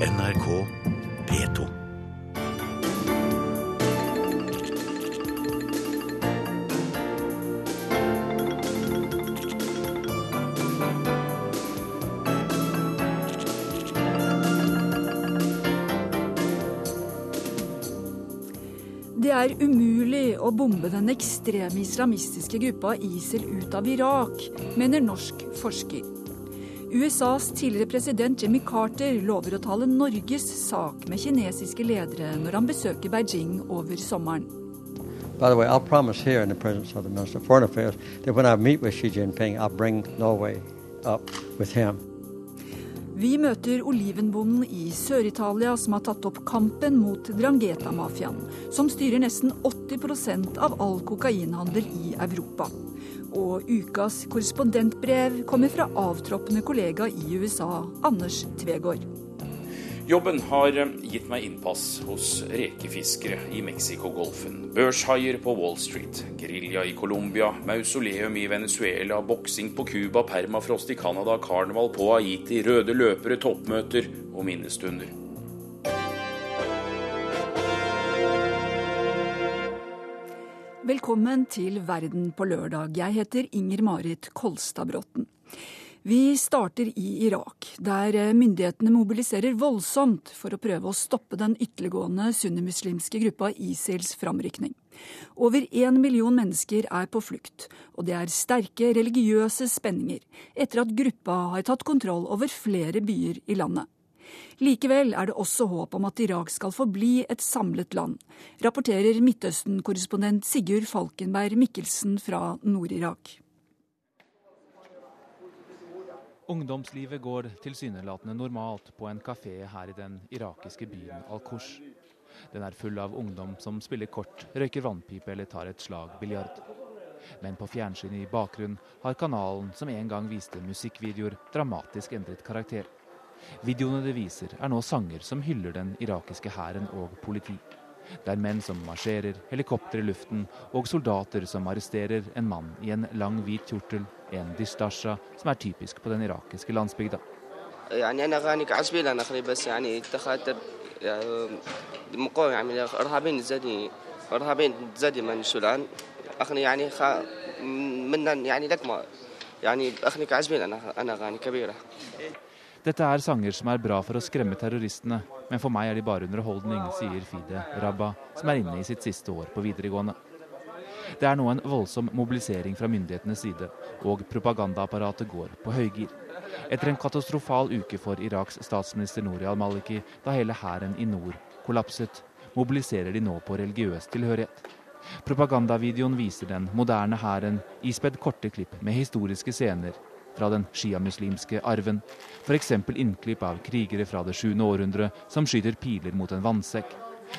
NRK P2. Det er umulig å bombe den ekstreme islamistiske gruppa ISIL ut av Irak, mener norsk forsker. USAs tidligere president Jimmy Carter lover å tale Norges sak med kinesiske ledere når han besøker Beijing over sommeren. By the way, I'll promise here in the presence of the Minister of Foreign Affairs that when I meet with Xi Jinping, I'll bring Norway up with him. Vi møter olivenbonden i Sør-Italia som har tatt opp kampen mot Drangheta-mafiaen, som styrer nesten 80% av all kokainhandel i Europa. Og ukas korrespondentbrev kommer fra avtroppende kollega i USA, Anders Tvegård. Jobben har gitt meg innpass hos rekefiskere i Mexicogolfen, børshaier på Wall Street, gerilja i Colombia, mausoleum i Venezuela, boksing på Cuba, permafrost i Canada, karneval på Haiti, røde løpere, toppmøter og minnestunder. Velkommen til Verden på lørdag. Jeg heter Inger Marit Kolstadbråten. Vi starter i Irak, der myndighetene mobiliserer voldsomt for å prøve å stoppe den ytterliggående sunnimuslimske gruppa ISILs framrykning. Over én million mennesker er på flukt, og det er sterke religiøse spenninger etter at gruppa har tatt kontroll over flere byer i landet. Likevel er det også håp om at Irak skal forbli et samlet land, rapporterer Midtøsten-korrespondent Sigurd Falkenberg Mikkelsen fra Nord-Irak. Ungdomslivet går tilsynelatende normalt på en kafé her i den irakiske byen Al-Kush. Den er full av ungdom som spiller kort, røyker vannpipe eller tar et slag biljard. Men på fjernsynet i bakgrunnen har kanalen som en gang viste musikkvideoer, dramatisk endret karakter. Videoene det viser, er nå sanger som hyller den irakiske hæren og politi. Det er menn som marsjerer, helikopter i luften og soldater som arresterer en mann i en lang, hvit kjortel, en distasha, som er typisk på den irakiske landsbygda. يعني انا غاني كعزبيل انا اخري بس يعني اتخذت مقاوم يعني ارهابيين زادي ارهابيين زادي من السودان اخني يعني خا من يعني لك ما يعني اخني كعزبيل انا انا غاني كبيره dette er sanger som er bra for å skremme terroristene, men for meg er de bare underholdning, sier Fide Rabba, som er inne i sitt siste år på videregående. Det er nå en voldsom mobilisering fra myndighetenes side, og propagandaapparatet går på høygir. Etter en katastrofal uke for Iraks statsminister Nouri al-Maliki, da hele hæren i nord kollapset, mobiliserer de nå på religiøs tilhørighet. Propagandavideoen viser den moderne hæren ispedd korte klipp med historiske scener fra den sjiamuslimske arven. F.eks. innklipp av krigere fra det 7. århundre som skyter piler mot en vannsekk.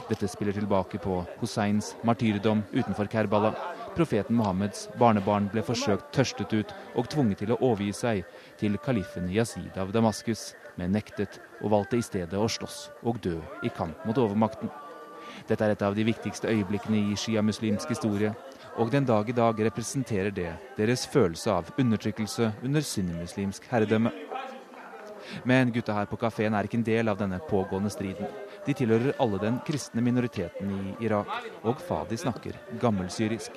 Dette spiller tilbake på Husseins martyrdom utenfor Kerbala. Profeten Mohammeds barnebarn ble forsøkt tørstet ut og tvunget til å overgi seg til kalifen Yazid av Damaskus, men nektet og valgte i stedet å slåss og dø i kamp mot overmakten. Dette er et av de viktigste øyeblikkene i sjiamuslimsk historie, og den dag i dag representerer det deres følelse av undertrykkelse under sunnimuslimsk herredømme. Men gutta her på kafeen er ikke en del av denne pågående striden. De tilhører alle den kristne minoriteten i Irak, og Fadi snakker gammelsyrisk.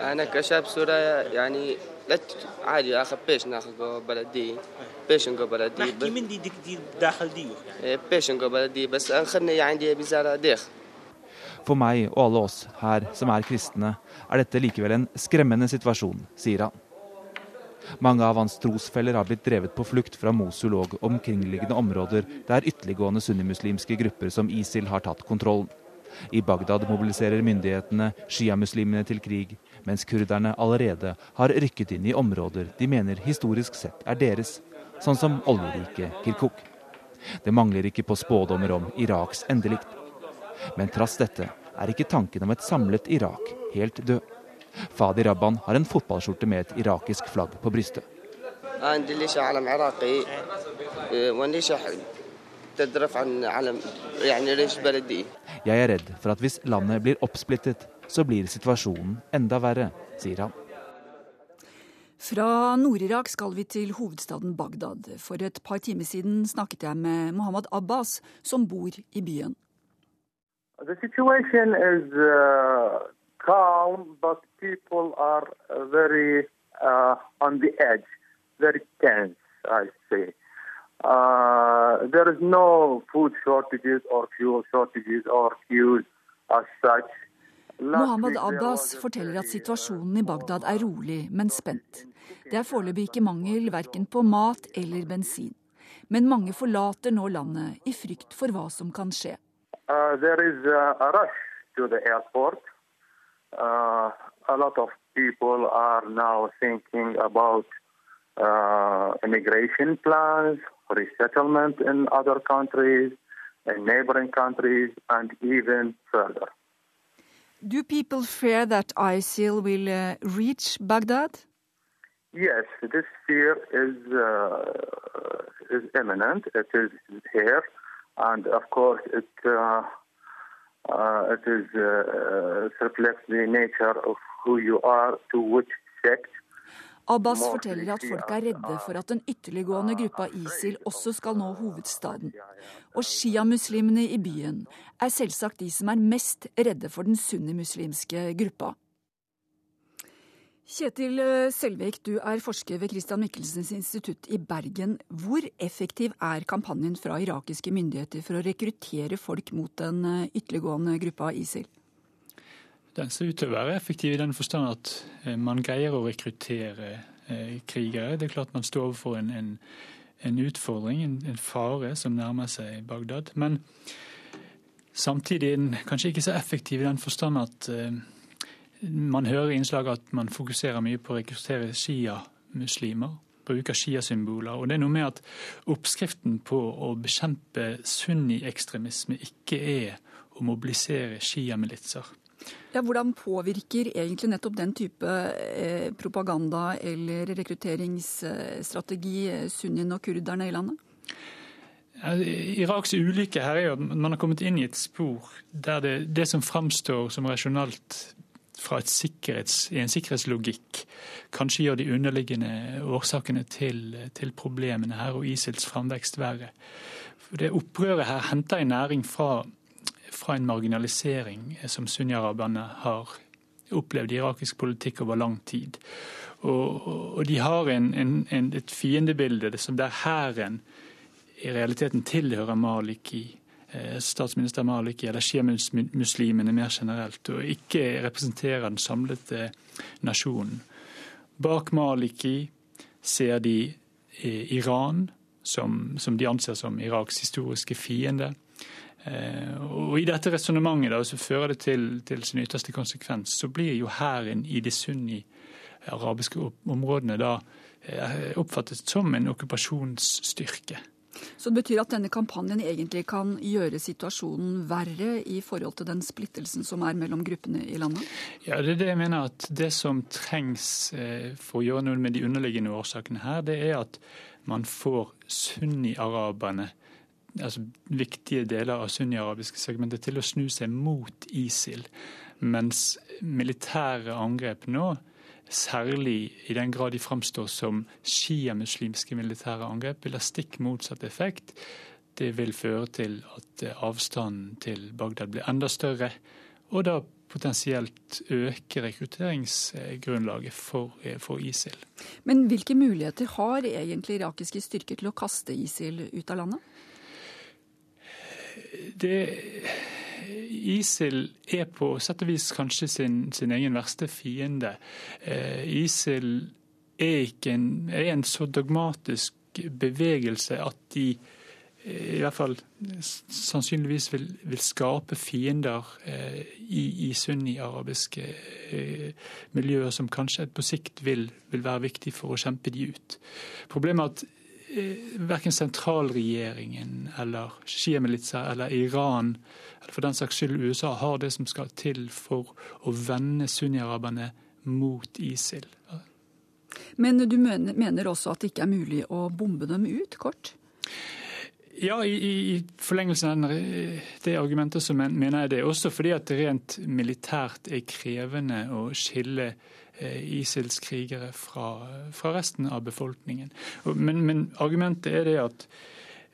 انا كشاب سوري يعني لا عادي اخذ بيش ناخذ بلدي بيش نقو بلدي نحكي for meg og alle oss her som er kristne, er dette likevel en skremmende situasjon, sier han. Mange av hans trosfeller har blitt drevet på flukt fra Mosul og omkringliggende områder der ytterliggående sunnimuslimske grupper som ISIL har tatt kontrollen. I Bagdad mobiliserer myndighetene sjiamuslimene til krig, mens kurderne allerede har rykket inn i områder de mener historisk sett er deres, sånn som oljeriket Kirkuk. Det mangler ikke på spådommer om Iraks endelikt. Men trass dette er ikke tanken om et samlet Irak helt død. Fadi Rabban har en fotballskjorte med et irakisk flagg på brystet. Jeg er redd for at hvis landet blir oppsplittet, så blir situasjonen enda verre, sier han. Fra Nord-Irak skal vi til hovedstaden Bagdad. For et par timer siden snakket jeg med Mohammed Abbas, som bor i byen. The situation is uh, calm, but people are very uh, on the edge, very tense, I say. Uh, there is no food shortages or fuel shortages or queues as such. Mohammed Abbas forteller at situasjonen i Bagdad er rolig, men spent. Det er foreløpig ikke mangel verken på mat eller bensin. Men mange forlater nå landet i frykt for hva som kan skje. Uh, there is a rush to the airport. Uh, a lot of people are now thinking about uh, immigration plans, resettlement in other countries, in neighboring countries, and even further. Do people fear that ISIL will uh, reach Baghdad? Yes, this fear is uh, is imminent. It is here, and of course, it uh, uh it is uh, reflects the nature of who you are, to which sect. Abbas forteller at folk er redde for at den ytterliggående gruppa ISIL også skal nå hovedstaden. Og sjiamuslimene i byen er selvsagt de som er mest redde for den sunnimuslimske gruppa. Kjetil eh, Selvik, du er forsker ved Christian Michelsens institutt i Bergen. Hvor effektiv er kampanjen fra irakiske myndigheter for å rekruttere folk mot den eh, ytterliggående gruppa ISIL? Den ser ut til å være effektiv i den forstand at eh, man greier å rekruttere krigere. Det er klart man står overfor en, en, en utfordring, en, en, fare som nærmer seg Bagdad. Men samtidig er den kanskje ikke så effektiv i den forstand at man hører i innslaget at man fokuserer mye på å rekruttere sjiamuslimer. Bruker sjiasymboler. Og det er noe med at oppskriften på å bekjempe sunni-ekstremisme ikke er å mobilisere sjiamilitser. Ja, hvordan påvirker egentlig nettopp den type eh, propaganda eller rekrutteringsstrategi eh, sunnien og kurderne i landet? Iraks ulykke her er jo at man har kommet inn i et spor der det, det som framstår som rasjonalt fra i en sikkerhetslogikk kanskje gjør de underliggende årsakene til, til problemene her og ISILs framvekst verre. For det Opprøret her henter en næring fra, fra en marginalisering som sunni-araberne har opplevd i irakisk politikk over lang tid. Og, og de har en, en, en, et fiendebilde som der hæren i realiteten tilhører Maliki Eh, statsminister Maliki, eller sjiamuslimene mer generelt, og ikke representerer den samlede nasjonen. Bak Maliki ser de eh, Iran, som, som de anser som Iraks historiske fiende. Eh, og I dette resonnementet som fører det til, til, sin ytterste konsekvens, så blir jo hæren i de sunni-arabiske områdene da oppfattet som en okkupasjonsstyrke. Så det betyr at denne kampanjen egentlig kan gjøre situasjonen verre i forhold til den splittelsen som er mellom gruppene i landet? Ja, det er det jeg mener at det som trengs eh, for å gjøre noe med de underliggende årsakene her, det er at man får sunni-araberne altså viktige deler av sunni-arabiske segmentet til å snu seg mot ISIL. Mens militære angrep nå særlig i den grad de fremstår som sjiamuslimske militære angrep, vil ha stikk motsatt effekt. Det vil føre til at avstanden til Bagdad blir enda større, og da potensielt øke rekrutteringsgrunnlaget for, for, ISIL. Men hvilke muligheter har egentlig irakiske styrker til å kaste ISIL ut av landet? Det ISIL er på sett og vis kanskje sin, sin egen verste fiende. Eh, ISIL er, en, er en så dogmatisk bevegelse at de eh, i hvert fall sannsynligvis vil, vil skape fiender eh, i, i sunni-arabiske eh, miljøer som kanskje på sikt vil, vil, være viktig for å kjempe de ut. Problemet er at verken sentralregjeringen eller sjiamilitser eller Iran eller for den saks skyld USA, har det som skal til for å vende sunniaraberne mot ISIL. Men du mener også at det ikke er mulig å bombe dem ut, kort? Ja, i, i forlengelsen av det argumentet så mener jeg det. Også fordi at det rent militært er krevende å skille ISILs krigere fra, fra resten av befolkningen. Men, men, argumentet er det at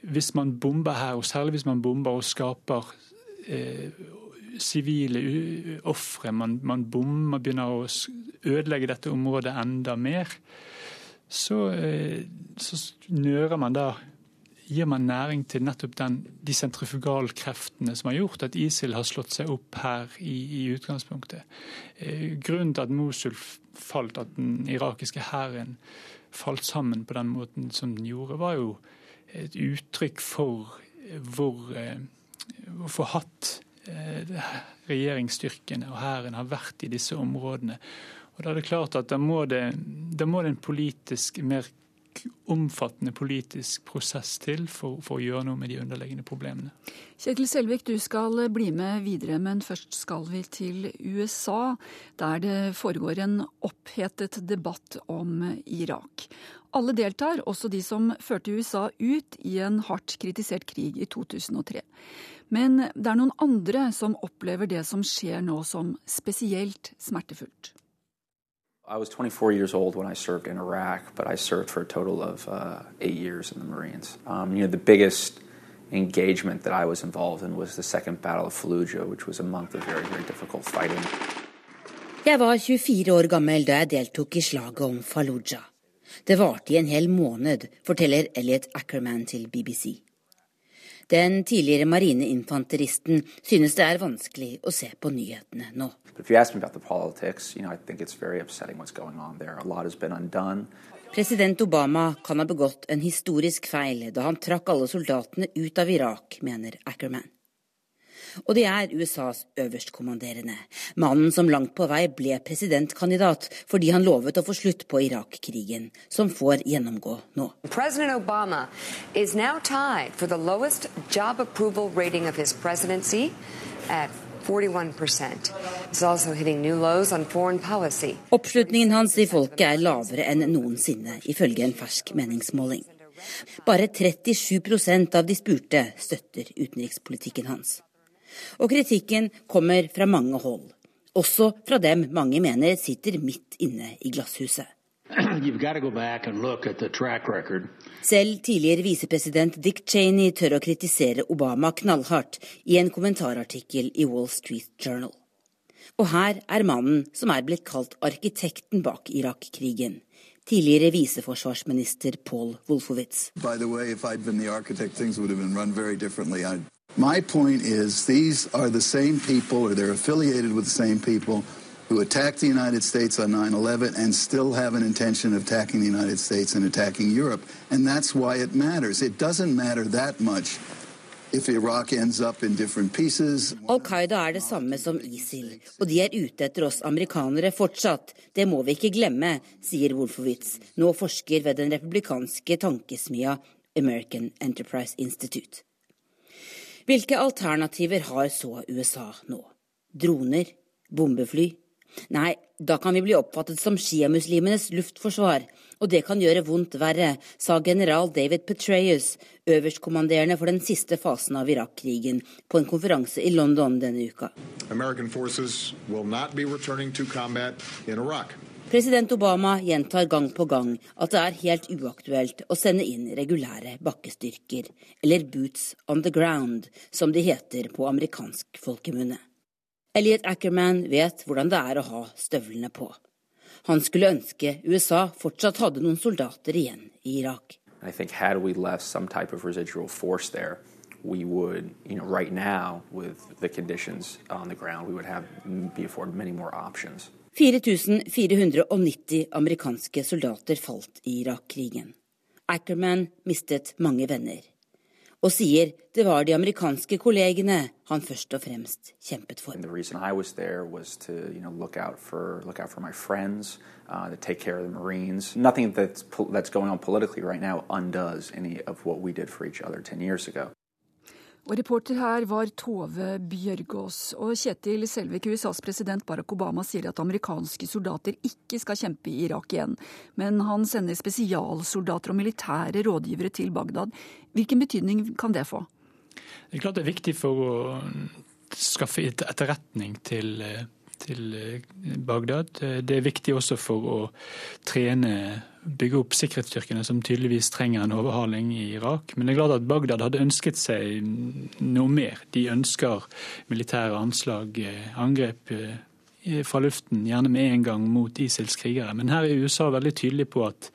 hvis man bomber her, og særlig hvis man bomber og skaper sivile eh, ofre, man, man bommer, begynner å ødelegge dette området enda mer, så, eh, så nører man da gir man næring til nettopp den, de sentrifugalkreftene som har gjort at ISIL har slått seg opp her i, i utgangspunktet. Eh, grunnen til at Mosul falt, at den irakiske hæren falt sammen på den måten som den gjorde, var jo et uttrykk for hvor, eh, hvor forhatt eh, regjeringsstyrkene og hæren har vært i disse områdene. Og da er det klart at da må det, da må det en politisk mer omfattende politisk prosess til for, for, å gjøre noe med de underliggende problemene. Kjetil Selvik, du skal bli med videre, men først skal vi til USA, der det foregår en opphetet debatt om Irak. Alle deltar, også de som førte USA ut i en hardt kritisert krig i 2003. Men det er noen andre som opplever det som skjer nå som spesielt smertefullt. I was 24 years old when I served in Iraq, but I served for a total of uh, eight years in the Marines. Um, you know, the biggest engagement that I was involved in was the Second Battle of Fallujah, which was a month of very, very difficult fighting. Jeg var 24 år gammel da jeg deltok i slaget om Fallujah. Det varte i en hel måned, forteller Elliot Ackerman til BBC. Den tidligere marineinfanteristen synes det er vanskelig å se på nyhetene nå. President Obama kan ha begått en historisk feil da han trakk alle soldatene ut av Irak, mener Ackerman. Og det er USAs øverstkommanderende. Mannen som langt på vei ble presidentkandidat fordi han lovet å få slutt på Irak-krigen, som får gjennomgå nå. President Obama is now tied for the lowest job approval rating of his presidency at 41 Oppslutningen hans i folket er lavere enn noensinne, ifølge en fersk meningsmåling. Bare 37% av de spurte støtter utenrikspolitikken hans. Og kritikken kommer fra mange hold, også fra dem mange mener sitter midt inne i glasshuset. Selv tidligere visepresident Dick Cheney tør å kritisere Obama knallhardt i en kommentarartikkel i Wall Street Journal. Og her er mannen som er blitt kalt arkitekten bak Irak-krigen. Tidligere viseforsvarsminister Paul Wolfowitz. By the way, if I'd been the architect, My point is, these are the same people, or they're affiliated with the same people, who attacked the United States on 9 11 and still have an intention of attacking the United States and attacking Europe. And that's why it matters. It doesn't matter that much Al Qaida er det samme som ISIL, og de er ute etter oss amerikanere fortsatt. Det må vi ikke glemme, sier Wolfowitz, nå forsker ved den republikanske tankesmia American Enterprise Institute. Hvilke alternativer har så USA nå? Droner? Bombefly? Nei, da kan vi bli oppfattet som sjiamuslimenes luftforsvar, og det kan gjøre vondt verre, sa general David Petraeus, øverstkommanderende for den siste fasen av Irak-krigen, på en konferanse i London denne uka. President Obama gjentar gang på gang at det er helt uaktuelt å sende inn regulære bakkestyrker, eller boots on the ground, som de heter på amerikansk folkemunne. Elliot Ackerman vet hvordan det er å ha støvlene på. Han skulle ønske USA fortsatt hadde noen soldater igjen i Irak. I think had we left type of residual force there, we would, you know, right now with the conditions on the ground, we would have be afforded many more options. 4490 amerikanske soldater falt i Irak-krigen. Ackerman mistet mange venner, og sier det var de amerikanske kollegene han først og fremst kjempet for. To, you know, for, for friends, uh, to that's, that's right now for each other 10 years ago. Og reporter her var Tove Bjørgaas. Og Kjetil Selvik, USAs president Barack Obama sier at amerikanske soldater ikke skal kjempe i Irak igjen. Men han sender spesialsoldater og militære rådgivere til Bagdad. Hvilken betydning kan det få? Det er klart det er viktig for å skaffe etterretning til, til Bagdad. Det er viktig også for å trene, bygge opp sikkerhetsstyrkene, som tydeligvis trenger en overhaling i Irak. Men det er klart at Bagdad hadde ønsket seg noe mer. De ønsker militære anslag, angrep fra luften, gjerne med en gang mot ISILs krigere. Men her er USA veldig tydelig på at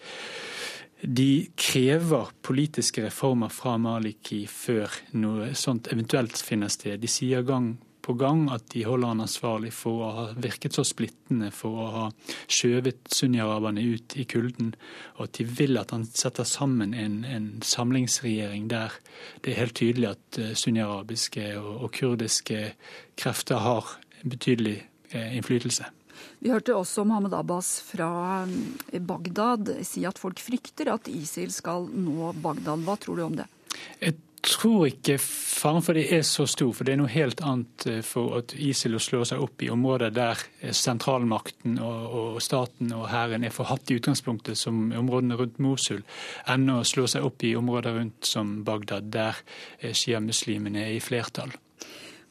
de krever politiske reformer fra Maliki før noe sånt eventuelt finner sted. De sier gang på gang at de holder han ansvarlig for å ha virket så splittende, for å ha skjøvet sunni-araberne ut i kulden, og at de vil at han setter sammen en, en samlingsregjering der det er helt tydelig at sunniarabiske sunni-arabiske og, og, kurdiske krefter har betydelig uh, innflytelse. Vi hørte også Mohammed Abbas fra eh, Bagdad si at folk frykter at ISIL skal nå Bagdad. Hva tror du om det? Jeg tror ikke faren for det er så stor, for det er noe helt annet eh, for at ISIL å slå seg opp i områder der eh, sentralmakten og, og staten og hæren er forhatt i utgangspunktet, som områdene rundt Mosul, enn å slå seg opp i områder rundt som Bagdad, der sjiamuslimene er i flertall.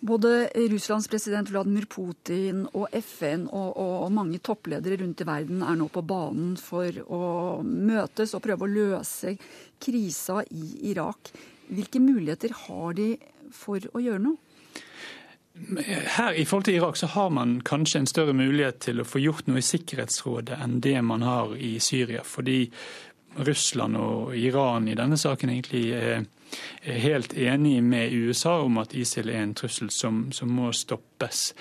Både Russlands president Vladimir Putin og FN og, og, mange toppledere rundt i verden er nå på banen for å møtes og prøve å løse krisa i Irak. Hvilke muligheter har de for å gjøre noe? Her I forhold til Irak så har man kanskje en større mulighet til å få gjort noe i Sikkerhetsrådet enn det man har i Syria. Fordi Russland og Iran i denne saken egentlig er helt enige med USA om at ISIL er en trussel som, som må stoppes.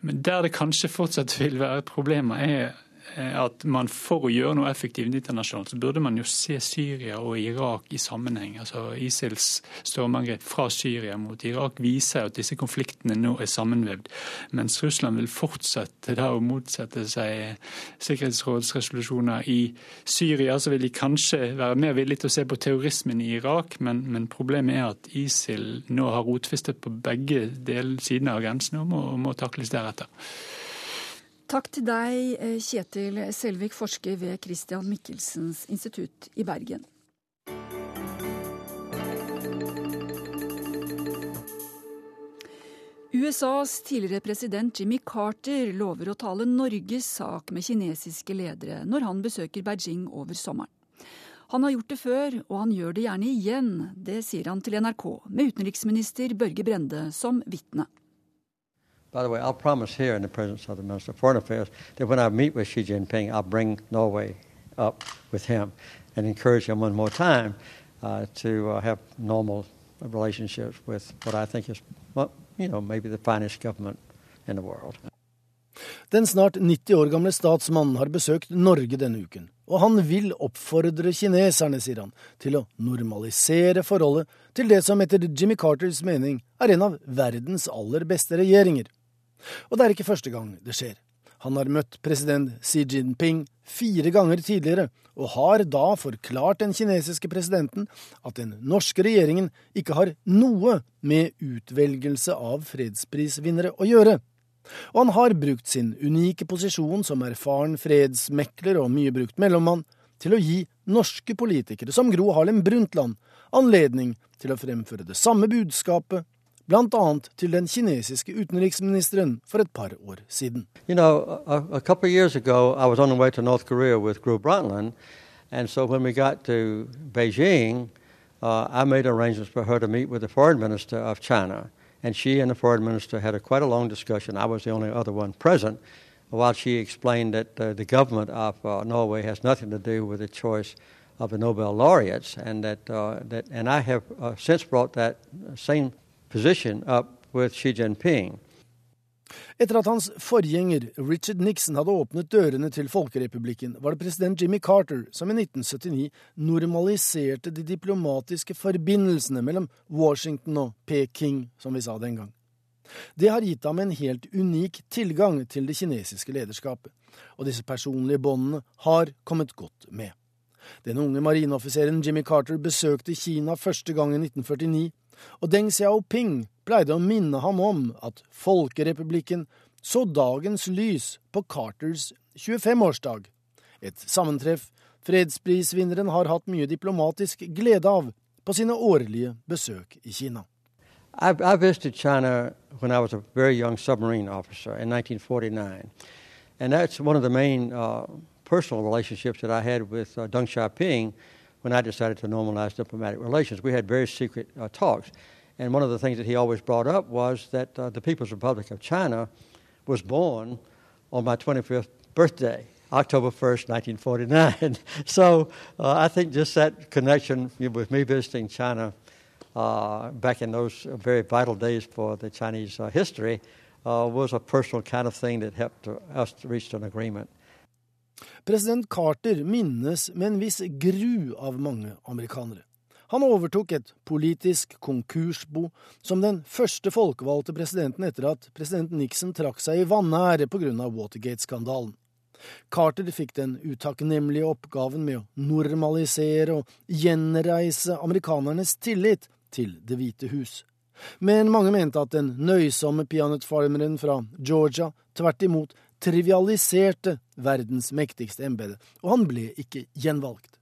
Men der det kanskje fortsatt vil være problemer, er at man for å gjøre noe effektivt internasjonalt, så burde man jo se Syria og Irak i sammenheng. Altså ISILs stormangrep fra Syria mot Irak viser at disse konfliktene nå er sammenvevd. Mens Russland vil fortsette da å motsette seg sikkerhetsrådsresolusjoner i Syria, så vil de kanskje være mer villige til å se på terrorismen i Irak, men, men problemet er at ISIL nå har rotfestet på begge del, sidene av grensen og må, må takles deretter. Takk til deg, eh, Kjetil Selvik, forsker ved Christian Michelsens institutt i Bergen. USAs tidligere president Jimmy Carter lover å tale Norges sak med kinesiske ledere når han besøker Beijing over sommeren. Han har gjort det før, og han gjør det gjerne igjen. Det sier han til NRK, med utenriksminister Børge Brende som vitne. By the way, I'll promise here in the presence of the Minister of Foreign Affairs that when I meet with Xi Jinping, I'll bring Norway up with him and encourage him one more time uh, to uh, have normal relationships with what I think is, well, you know, maybe the finest government in the world. Den snart 90 år gamle statsmannen har besøkt Norge denne uken, og han vil oppfordre kineserne, sier han, til å normalisere forholdet til det som etter Jimmy Carters mening er en av verdens aller beste regjeringer. Og det er ikke første gang det skjer. Han har møtt president Xi Jinping fire ganger tidligere, og har da forklart den kinesiske presidenten at den norske regjeringen ikke har noe med utvelgelse av fredsprisvinnere å gjøre. Og han har brukt sin unike posisjon som erfaren fredsmekler og mye brukt mellommann til å gi norske politikere som Gro Harlem Brundtland anledning til å fremføre det samme budskapet bl.a. til den kinesiske utenriksministeren for et par år siden. You know, a, a couple of years ago, I was on the way to North Korea with Brundtland, and so when we got to Beijing, uh, I made arrangements for her to meet with the foreign minister of China. And she and the foreign minister had a quite a long discussion. I was the only other one present, while she explained that uh, the government of uh, Norway has nothing to do with the choice of the Nobel laureates, and that uh, that and I have uh, since brought that same position up with Xi Jinping. Etter at hans forgjenger Richard Nixon hadde åpnet dørene til Folkerepublikken, var det president Jimmy Carter som i 1979 normaliserte de diplomatiske forbindelsene mellom Washington og Peking, som vi sa den gang. Det har gitt ham en helt unik tilgang til det kinesiske lederskapet, og disse personlige båndene har kommet godt med. Den unge marineoffiseren Jimmy Carter besøkte Kina første gang i 1949, og Deng Xiaoping pleide å minne ham om at Folkerepublikken så dagens lys på Carters 25-årsdag, et sammentreff fredsprisvinneren har hatt mye diplomatisk glede av på sine årlige besøk i Kina. I, I visited China when I was a very young submarine officer in 1949. And that's one of the main uh, personal relationships that I had with uh, Deng Xiaoping when I decided to normalize diplomatic relations. We had very secret uh, talks. And one of the things that he always brought up was that uh, the People's Republic of China was born on my 25th birthday. October 1st, 1949. so uh, I think just that connection with me visiting China uh, back in those very vital days for the Chinese uh, history uh, was a personal kind of thing that helped us to reach an agreement. President Carter minnes med en viss gru av mange amerikanere. Han overtok et politisk konkursbo som den første folkevalgte presidenten etter at president Nixon trakk seg i vanære pga. Watergate-skandalen. Carter fikk den utakknemlige oppgaven med å normalisere og gjenreise amerikanernes tillit til Det hvite hus. Men mange mente at den nøysomme peanøttfarmeren fra Georgia tvert imot trivialiserte verdens mektigste embete, og han ble ikke gjenvalgt.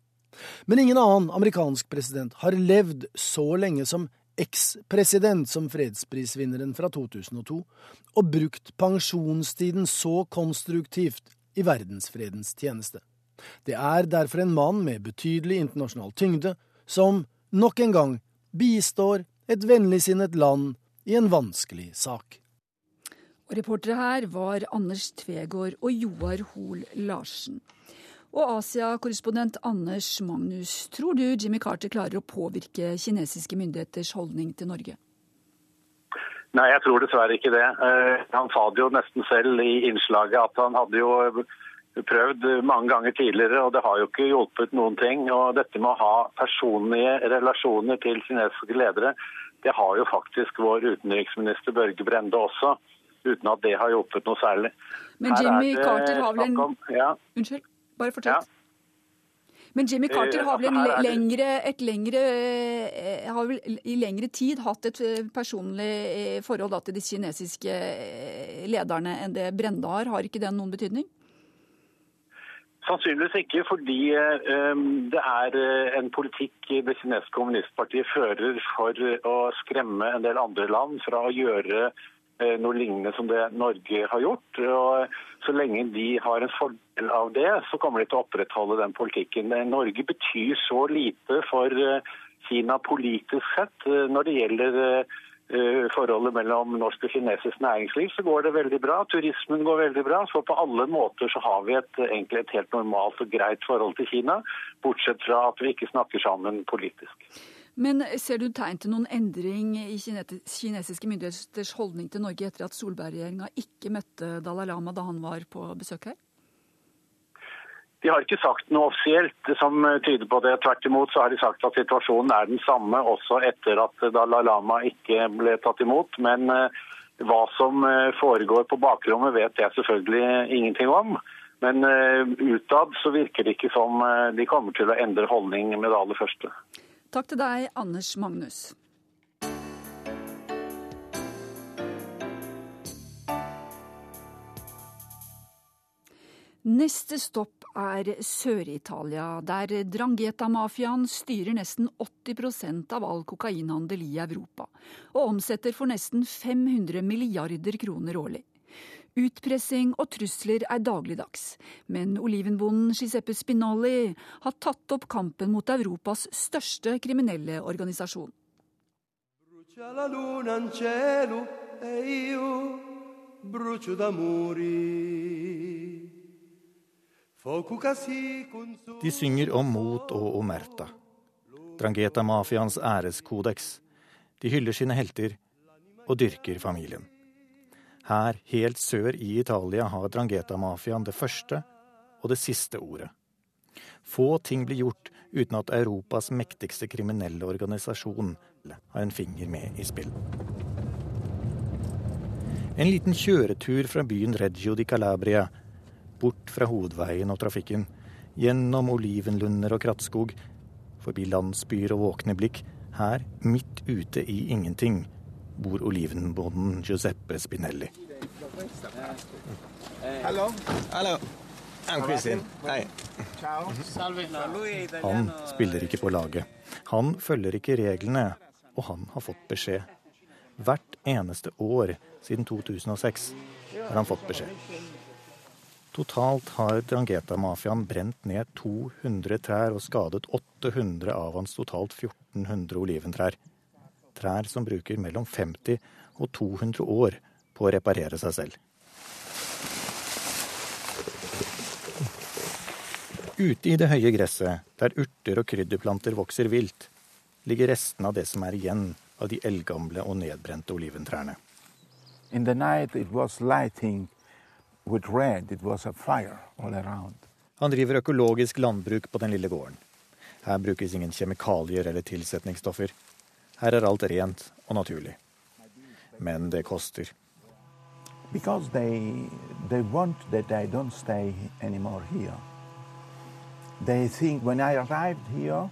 Men ingen annen amerikansk president har levd så lenge som eks-president som fredsprisvinneren fra 2002, og brukt pensjonstiden så konstruktivt i verdensfredens tjeneste. Det er derfor en mann med betydelig internasjonal tyngde som nok en gang bistår et vennligsinnet land i en vanskelig sak. Reportere her var Anders Tvegård og Joar Hoel Larsen. Og Asia-korrespondent Anders Magnus, tror du Jimmy Carter klarer å påvirke kinesiske myndigheters holdning til Norge? Nei, jeg tror dessverre ikke det. Eh, han sa det jo nesten selv i innslaget at han hadde jo prøvd mange ganger tidligere, og det har jo ikke hjulpet noen ting. Og dette med å ha personlige relasjoner til kinesiske ledere, det har jo faktisk vår utenriksminister Børge Brende også, uten at det har hjulpet noe særlig. Men Jimmy Carter har vel en... Ja. Unnskyld, bare fortsett. Ja. Men Jimmy Carter har vel en lengre, et lengre, eh, har vel i lengre tid hatt et eh, personlig eh, forhold til de kinesiske lederne enn det Brende har. Har ikke det noen betydning? Sannsynligvis ikke, fordi det er en politikk det kinesiske kommunistpartiet fører for å skremme en del andre land fra å gjøre Eh, noe lignende som det Norge har gjort. Og så lenge de har en fordel av det, så kommer de til å opprettholde den politikken. Norge betyr så lite for eh, Kina politisk sett. Eh, når det gjelder forholdet mellom norsk og kinesisk næringsliv, så går det veldig bra. Turismen går veldig bra. Så på alle måter så har vi et, egentlig et helt normalt og greit forhold til Kina, bortsett fra at vi ikke snakker sammen politisk. Men ser du tegn til noen endring i kinesiske myndigheters holdning til Norge etter at Solberg-regjeringa ikke møtte Dalai Lama da han var på besøk her? De har ikke sagt noe offisielt som tyder på det. Tvert imot så har de sagt at situasjonen er den samme også etter at Dalai Lama ikke ble tatt imot. Men eh, hva som eh, foregår på bakrommet vet jeg selvfølgelig ingenting om. Men eh, utad så virker det ikke som de kommer til å endre holdning med det aller første. Takk til deg, Anders Magnus. Neste stopp er Sør-Italia, der Drangheta-mafiaen styrer nesten 80% av all kokainhandel i Europa, og omsetter for nesten 500 milliarder kroner årlig. Utpressing og trusler er dagligdags, men olivenbonden Giuseppe Spinali har tatt opp kampen mot Europas største kriminelle organisasjon. De synger om mot og omerta. Drangheta-mafiaens æreskodeks. De hyller sine helter og dyrker familien. Her, helt sør i Italia, har Drangheta-mafiaen det første og det siste ordet. Få ting blir gjort uten at Europas mektigste kriminelle organisasjon har en finger med i spill. En liten kjøretur fra byen Reggio di Calabria, bort fra hovedveien og trafikken, gjennom olivenlunder og krattskog, forbi landsbyer og våkne blikk, her, midt ute i ingenting, bor olivenbonden Giuseppe Spinelli. Hello. Hallo. Han spiller ikke på laget. Han følger ikke reglene, og han har fått beskjed. Hvert eneste år siden 2006 har han fått beskjed. Totalt har Drangheta-mafiaen brent ned 200 trær og skadet 800 av hans totalt 1400 oliventrær. Trær som bruker mellom 50 og 200 år på å reparere seg selv. Ute i det høye gresset, der urter og krydderplanter vokser vilt, ligger restene av det som er igjen av de eldgamle og nedbrente oliventrærne. In the night it was lighting han driver økologisk landbruk på den lille gården. Her brukes ingen kjemikalier eller tilsetningsstoffer. Her er alt rent og naturlig. Men det koster. Because they, they want that I don't stay anymore here. They think when I arrived here,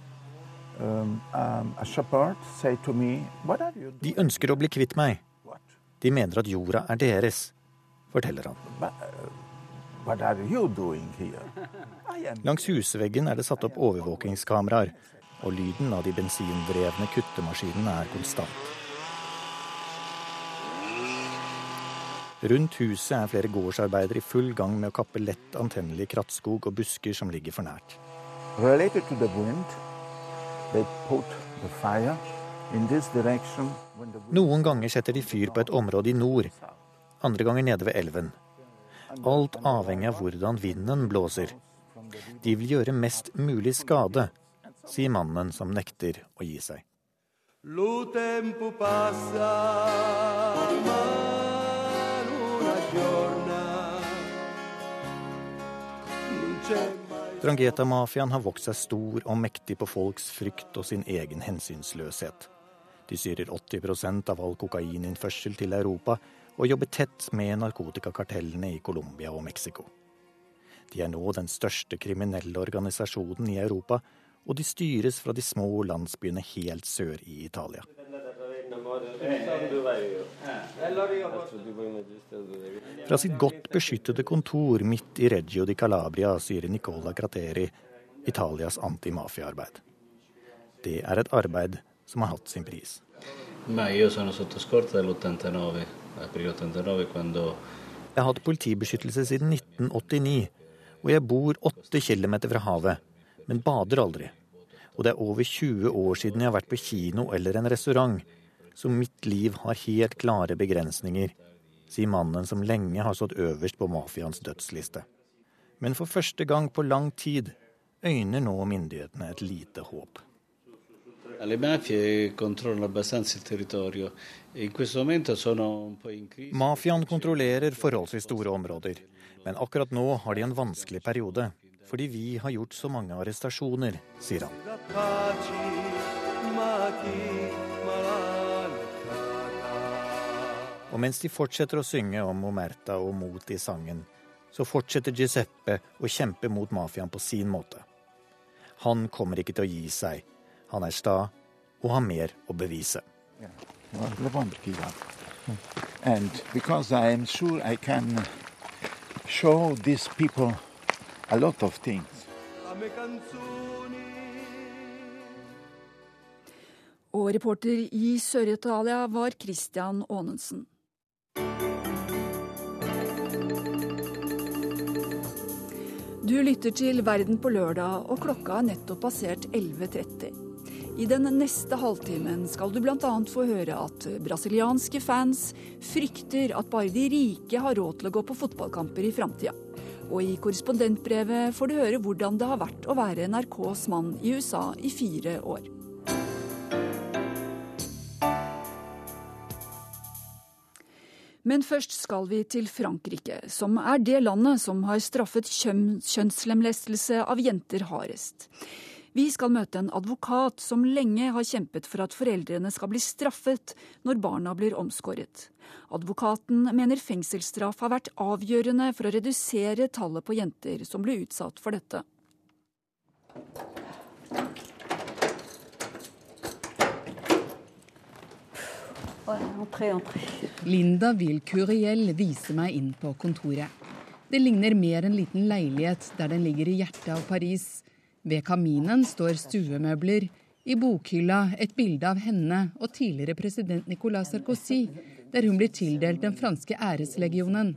um, um, a shepherd said to me, what are you doing? De ønsker å bli kvitt meg. De mener at jorda er deres forteller han. Langs husveggen er det satt opp overvåkingskameraer, og lyden av de bensindrevne kuttemaskinene er konstant. Rundt huset er flere gårdsarbeidere i full gang med å kappe lett antennelig krattskog og busker som ligger for nært. Noen ganger setter de fyr på et område i nord andre ganger nede ved elven. Alt avhengig av hvordan vinden blåser. De vil gjøre mest mulig skade, sier mannen som nekter å gi seg. Drangheta-mafiaen har vokst seg stor og mektig på folks frykt og sin egen hensynsløshet. De styrer 80% av all kokaininnførsel til Europa og jobber tett med narkotikakartellene i Colombia og Mexico. De er nå den største kriminelle organisasjonen i Europa, og de styres fra de små landsbyene helt sør i Italia. Fra sitt godt beskyttede kontor midt i Reggio di Calabria sier Nicola Crateri Italias antimafiaarbeid. Det er et arbeid som har hatt sin pris. io sono sotto scorta dell'89 jeg har hatt politibeskyttelse siden 1989, og jeg bor åtte kilometer fra havet, men bader aldri. Og det er over 20 år siden jeg har vært på kino eller en restaurant, så mitt liv har helt klare begrensninger, sier mannen som lenge har stått øverst på mafiaens dødsliste. Men for første gang på lang tid øyner nå myndighetene et lite håp. Crisi. Mafiaen kontrollerer forholdsvis store områder, men akkurat nå har de en vanskelig periode. Fordi vi har gjort så mange arrestasjoner, sier han. Og mens de fortsetter å synge om Omerta og mot i sangen, så fortsetter Giuseppe å kjempe mot mafiaen på sin måte. Han kommer ikke til å gi seg han er sta og har mer å bevise. Og reporter i Sør-Italia var Christian Aanensen. Du lytter til Verden på lørdag, og klokka er nettopp passert 11.30. I den neste halvtimen skal du bl.a. få høre at brasilianske fans frykter at bare de rike har råd til å gå på fotballkamper i framtida. Og i korrespondentbrevet får du høre hvordan det har vært å være NRKs mann i USA i fire år. Men først skal vi til Frankrike, som er det landet som har straffet kjønnslemlestelse av jenter hardest. Vi skal møte en advokat som lenge har kjempet for at foreldrene skal bli straffet når barna blir omskåret. Advokaten mener fengselsstraff har vært avgjørende for å redusere tallet på jenter som ble utsatt for dette. Linda vil Curiel vise meg inn på kontoret. Det ligner mer en liten leilighet der den ligger i hjertet av Paris ved kaminen står stuemøbler, I bokhylla et bilde av henne og tidligere president Nicolas Sarkozy, der hun blir tildelt den franske æreslegionen.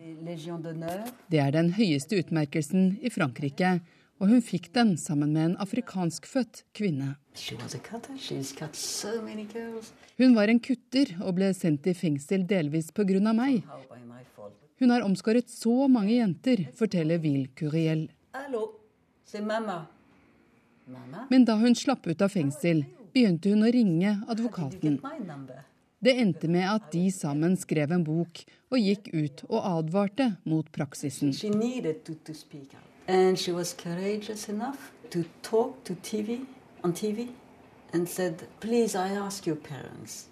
Det er den høyeste utmerkelsen i Frankrike, og hun fikk den sammen med en afrikanskfødt kvinne. Hun var en kutter og ble sendt i fengsel delvis pga. meg. Hun har omskåret så mange jenter, forteller Will Curiel. Men da hun slapp ut av fengsel, begynte hun å ringe advokaten. Det endte med at de sammen skrev en bok og gikk ut og advarte mot praksisen. To talk to TV on TV and said, Please, I ask your parents,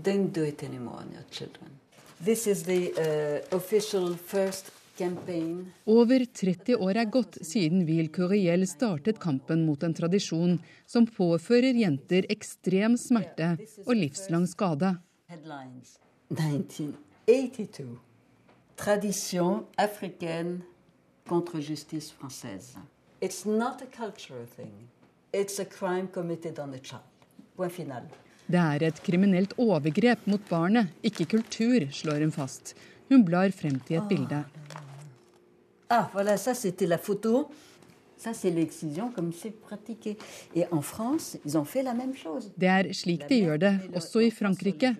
don't do it anymore on your children. This is the uh, official first. Over 30 år er gått siden Ville Curiel startet kampen mot en tradisjon som påfører jenter ekstrem smerte og livslang skade. 1982. Tradition africaine contre justice française. It's not a cultural thing. It's a crime committed on a child. Point final. Det er et kriminelt overgrep mot barnet, ikke kultur, slår hun fast. Hun blar frem til et bilde. Ah, voilà, ça c'était la photo. Ça c'est l'excision comme c'est pratiqué. Et en France, ils ont fait la même chose. Det er slik de gjør det, også i Frankrike.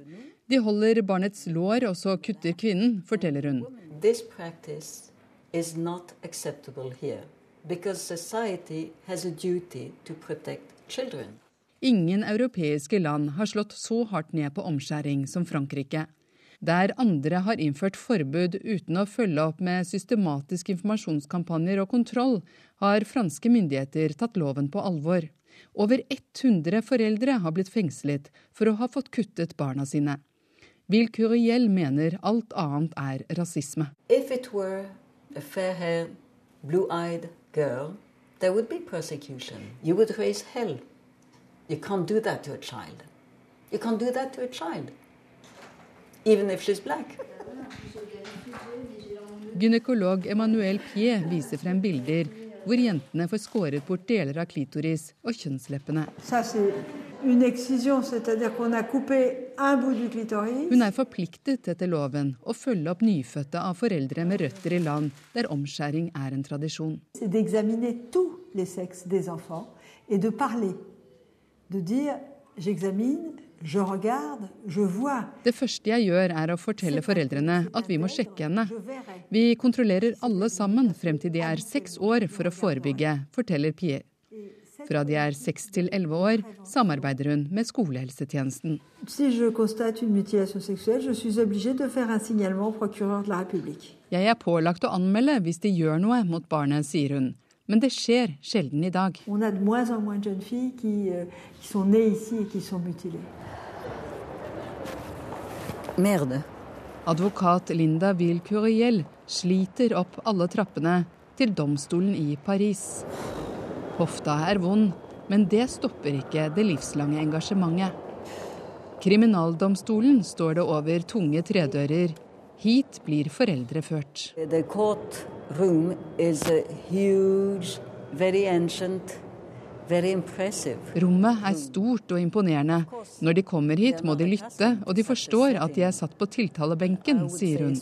De holder barnets lår, og så kutter kvinnen, forteller hun. This practice is not acceptable here because society has a duty to protect children. Ingen europeiske land har slått så hardt ned på omskjæring som Frankrike. Der andre har innført forbud uten å følge opp med systematiske informasjonskampanjer og kontroll, har franske myndigheter tatt loven på alvor. Over 100 foreldre har blitt fengslet for å ha fått kuttet barna sine. Will Curiel mener alt annet er rasisme. If it were a fair haired, blue eyed girl, there would be persecution. You would raise hell. You can't do that to a child. You can't do that to a child, even if she's black. Gynekolog Emmanuel Pied viser frem bilder hvor jentene får skåret bort deler av klitoris og kjønnsleppene. Hun er forpliktet etter loven å følge opp nyfødte av foreldre med røtter i land der omskjæring er en tradisjon. Det første jeg gjør, er å fortelle foreldrene at vi må sjekke henne. Vi kontrollerer alle sammen frem til de er seks år for å forebygge, forteller Pierre. Fra de er seks til elleve år, samarbeider hun med skolehelsetjenesten. Jeg er pålagt å anmelde hvis de gjør noe mot barnet, sier hun. Men det skjer sjelden i dag. Merde. Advokat Linda Curiel sliter opp alle trappene til domstolen i Paris. Hofta er vond, men det stopper ikke det livslange engasjementet. Kriminaldomstolen står det over tunge tredører. Hit blir foreldre ført. The courtroom is huge, very ancient. Rommet er stort og imponerende. Når de kommer hit, må de lytte, og de forstår at de er satt på tiltalebenken, sier hun.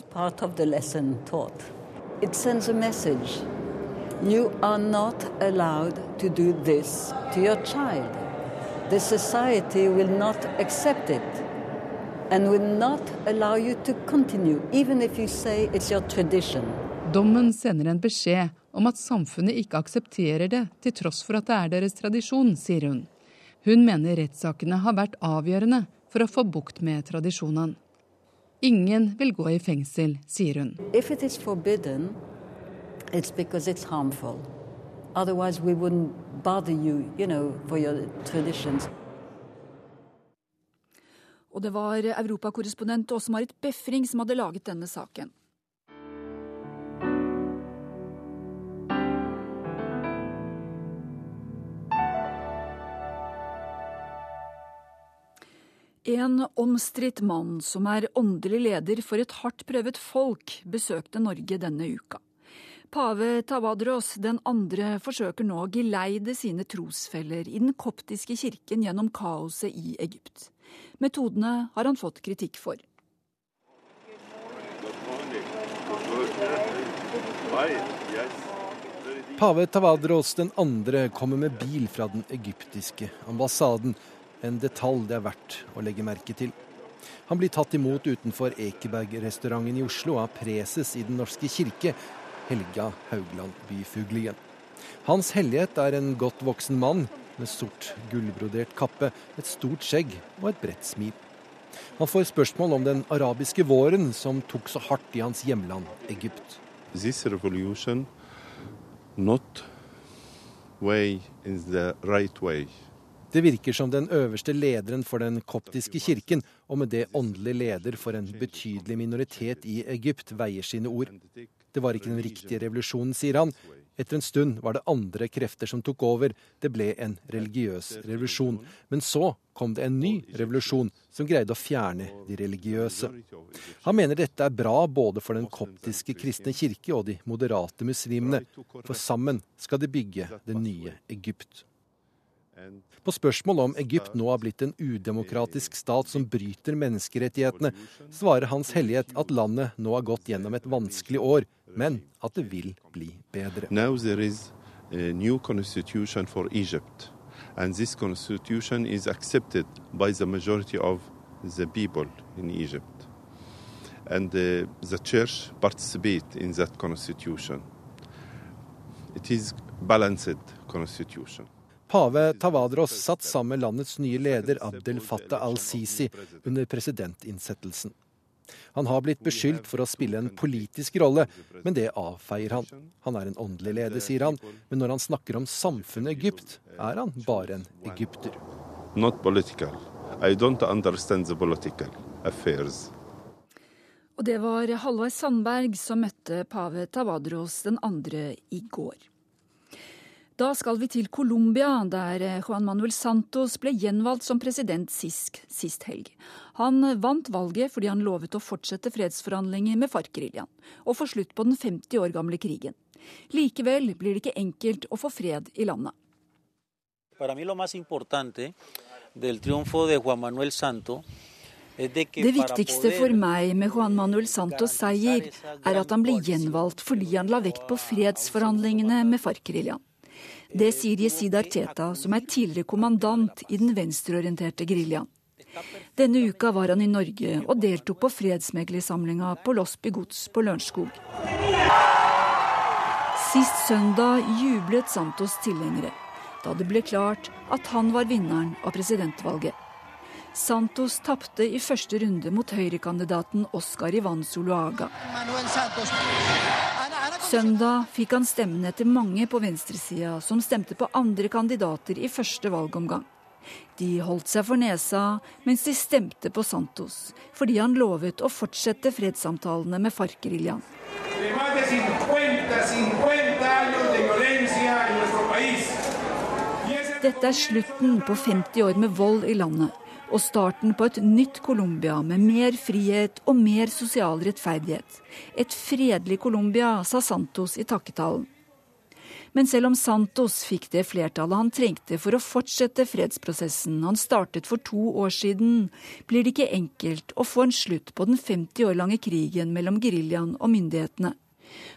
You are not allowed to do this to your child. The society will not accept it and will not allow you to continue, even if you say it's your tradition. Dommen sender en beskjed om at samfunnet ikke aksepterer det, til tross for at det er deres tradisjon, sier hun. Hun mener rettssakene har vært avgjørende for å få bukt med tradisjonene. Ingen vil gå i fengsel, sier hun. If it is forbidden, it's because it's harmful. Otherwise we wouldn't bother you, you know, for your traditions. Og det var europakorrespondent Åse Marit Befring som hadde laget denne saken. En omstridt mann som er åndelig leder for et hardt prøvet folk, besøkte Norge denne uka. Pave Tawadros den andre forsøker nå å geleide sine trosfeller i den koptiske kirken gjennom kaoset i Egypt. Metodene har han fått kritikk for. Pave Tawadros den andre kommer med bil fra den egyptiske ambassaden. En detalj det er verdt å legge merke til. Han blir tatt imot utenfor Ekeberg-restauranten i Oslo av preses i Den norske kirke, Helga Haugland Byfuglien. Hans hellighet er en godt voksen mann med sort gullbrodert kappe, et stort skjegg og et bredt smil. Han får spørsmål om den arabiske våren som tok så hardt i hans hjemland Egypt. This revolution not way in the right way. Det virker som den øverste lederen for den koptiske kirken, og med det åndelig leder for en betydelig minoritet i Egypt, veier sine ord. Det var ikke den riktige revolusjonen, sier han. Etter en stund var det andre krefter som tok over. Det ble en religiøs revolusjon. Men så kom det en ny revolusjon som greide å fjerne de religiøse. Han mener dette er bra både for den koptiske kristne kirke og de moderate muslimene, for sammen skal de bygge det nye Egypt. På spørsmål om Egypt nå har blitt en udemokratisk stat som bryter menneskerettighetene, svarer Hans Hellighet at landet nå har gått gjennom et vanskelig år, men at det vil bli bedre. Now there is a new constitution for Egypt, and this constitution is accepted by the majority of the people in Egypt. And uh, the church participate in that constitution. It is balanced constitution. Pave Tavadros satt sammen med landets nye leder Abdel Fattah al-Sisi under presidentinnsettelsen. Han har blitt beskyldt for å spille en politisk rolle, men det avfeier han. Han er en åndelig leder, sier han, men når han snakker om samfunnet Egypt, er han bare en egypter. Not political. I don't understand the political affairs. Og det var Halvard Sandberg som møtte pave Tavadros den andre i går. Da skal vi til Colombia, der eh, Juan Manuel Santos ble gjenvalgt som president sist, sist helg. Han vant valget fordi han lovet å fortsette fredsforhandlinger med FARC-geriljaen og få slutt på den 50 år gamle krigen. Likevel blir det ikke enkelt å få fred i landet. Det viktigste for meg med Juan Manuel Santos' seier er at han ble gjenvalgt fordi han la vekt på fredsforhandlingene med FARC-geriljaen. Det sier Yesid Arteta, som er tidligere kommandant i den venstreorienterte geriljaen. Denne uka var han i Norge og deltok på fredsmeglersamlinga på Losby gods på Lørenskog. Sist søndag jublet Santos tilhengere da det ble klart at han var vinneren av presidentvalget. Santos tapte i første runde mot høyrekandidaten Oscar Ivan Zuluaga. Søndag fikk han stemmene til mange på venstresida som stemte på andre kandidater i første valgomgang. De holdt seg for nesa mens de stemte på Santos, fordi han lovet å fortsette fredssamtalene med FARC-geriljaen. Dette er slutten på 50 år med vold i landet og starten på et nytt Colombia med mer frihet og mer sosial rettferdighet. Et fredelig Colombia, sa Santos i takketalen. Men selv om Santos fikk det flertallet han trengte for å fortsette fredsprosessen han startet for to år siden, blir det ikke enkelt å få en slutt på den 50 år lange krigen mellom geriljaen og myndighetene.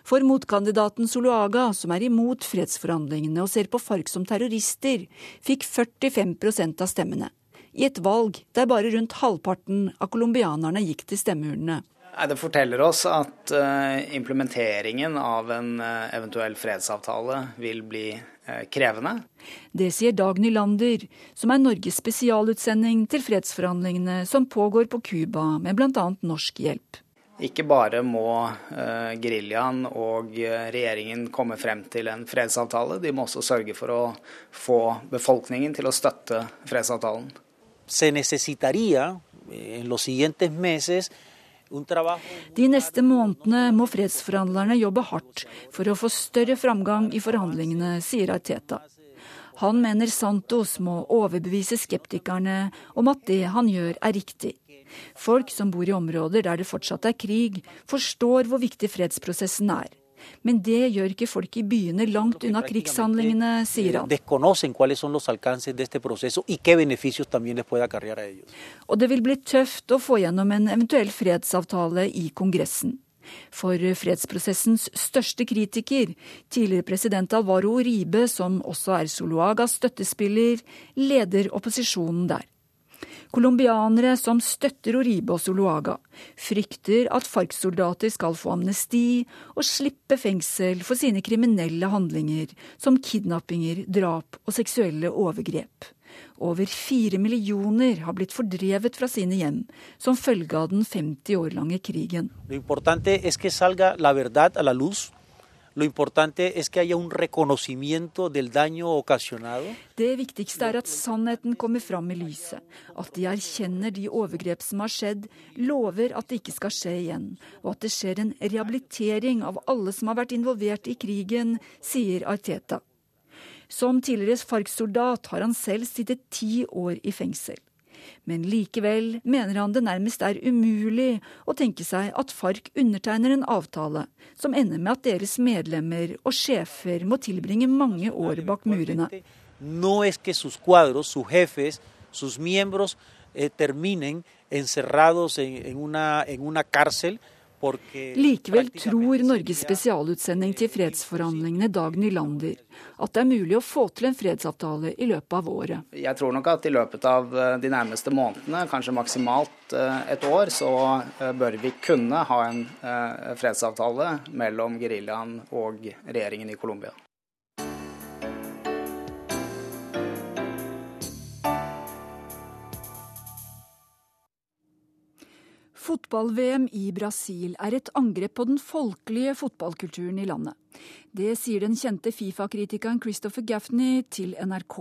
For motkandidaten Soloaga, som er imot fredsforhandlingene og ser på FARC som terrorister, fikk 45% av stemmene i et valg der bare rundt halvparten av colombianerne gikk til stemmeurnene. Det forteller oss at eh, implementeringen av en eh, eventuell fredsavtale vil bli eh, krevende. Det sier Dag Nylander, som er Norges spesialutsending til fredsforhandlingene som pågår på Cuba med bl.a. norsk hjelp. Ikke bare må geriljaen og regjeringen komme frem til en fredsavtale, de må også sørge for å få befolkningen til å støtte fredsavtalen se necesitaría eh, en los siguientes meses de neste månedene må fredsforhandlerne jobbe hardt for å få større framgang i forhandlingene, sier Arteta. Han mener Santos må overbevise skeptikerne om at det han gjør er riktig. Folk som bor i områder der det fortsatt er krig, forstår hvor viktig fredsprosessen er. Men det gjør ikke folk i byene langt unna krigshandlingene, sier han. Og det vil bli tøft å få gjennom en eventuell fredsavtale i Kongressen. For fredsprosessens største kritiker, tidligere president Alvaro Ribe, som også er Zuluagas støttespiller, leder opposisjonen der. Colombianere som støtter Oribe og Zuluaga, frykter at FARC-soldater skal få amnesti og slippe fengsel for sine kriminelle handlinger, som kidnappinger, drap og seksuelle overgrep. Over fire millioner har blitt fordrevet fra sine hjem som følge av den 50 år lange krigen. Lo Lo importante es que haya un reconocimiento del daño ocasionado. Det viktigste er at sannheten kommer fram i lyset. At de erkjenner de overgrep som har skjedd, lover at det ikke skal skje igjen. Og at det skjer en rehabilitering av alle som har vært involvert i krigen, sier Arteta. Som tidligere FARC-soldat har han selv sittet ti år i fengsel. Men likevel mener han det nærmest er umulig å tenke seg at FARC undertegner en avtale som ender med at deres medlemmer og sjefer må tilbringe mange år bak murene. No es que sus cuadros, sus jefes, sus miembros eh, terminen encerrados en, en, una, en una cárcel Likevel tror Norges spesialutsending til fredsforhandlingene, Dag Nylander, at det er mulig å få til en fredsavtale i løpet av året. Jeg tror nok at i løpet av eh, de nærmeste månedene, kanskje maksimalt eh, et år, så eh, bør vi kunne ha en fredsavtale mellom geriljaen og regjeringen i Colombia. Fotball-VM i Brasil er et angrep på den folkelige fotballkulturen i landet. Det sier den kjente Fifa-kritikeren Christopher Gaffney til NRK.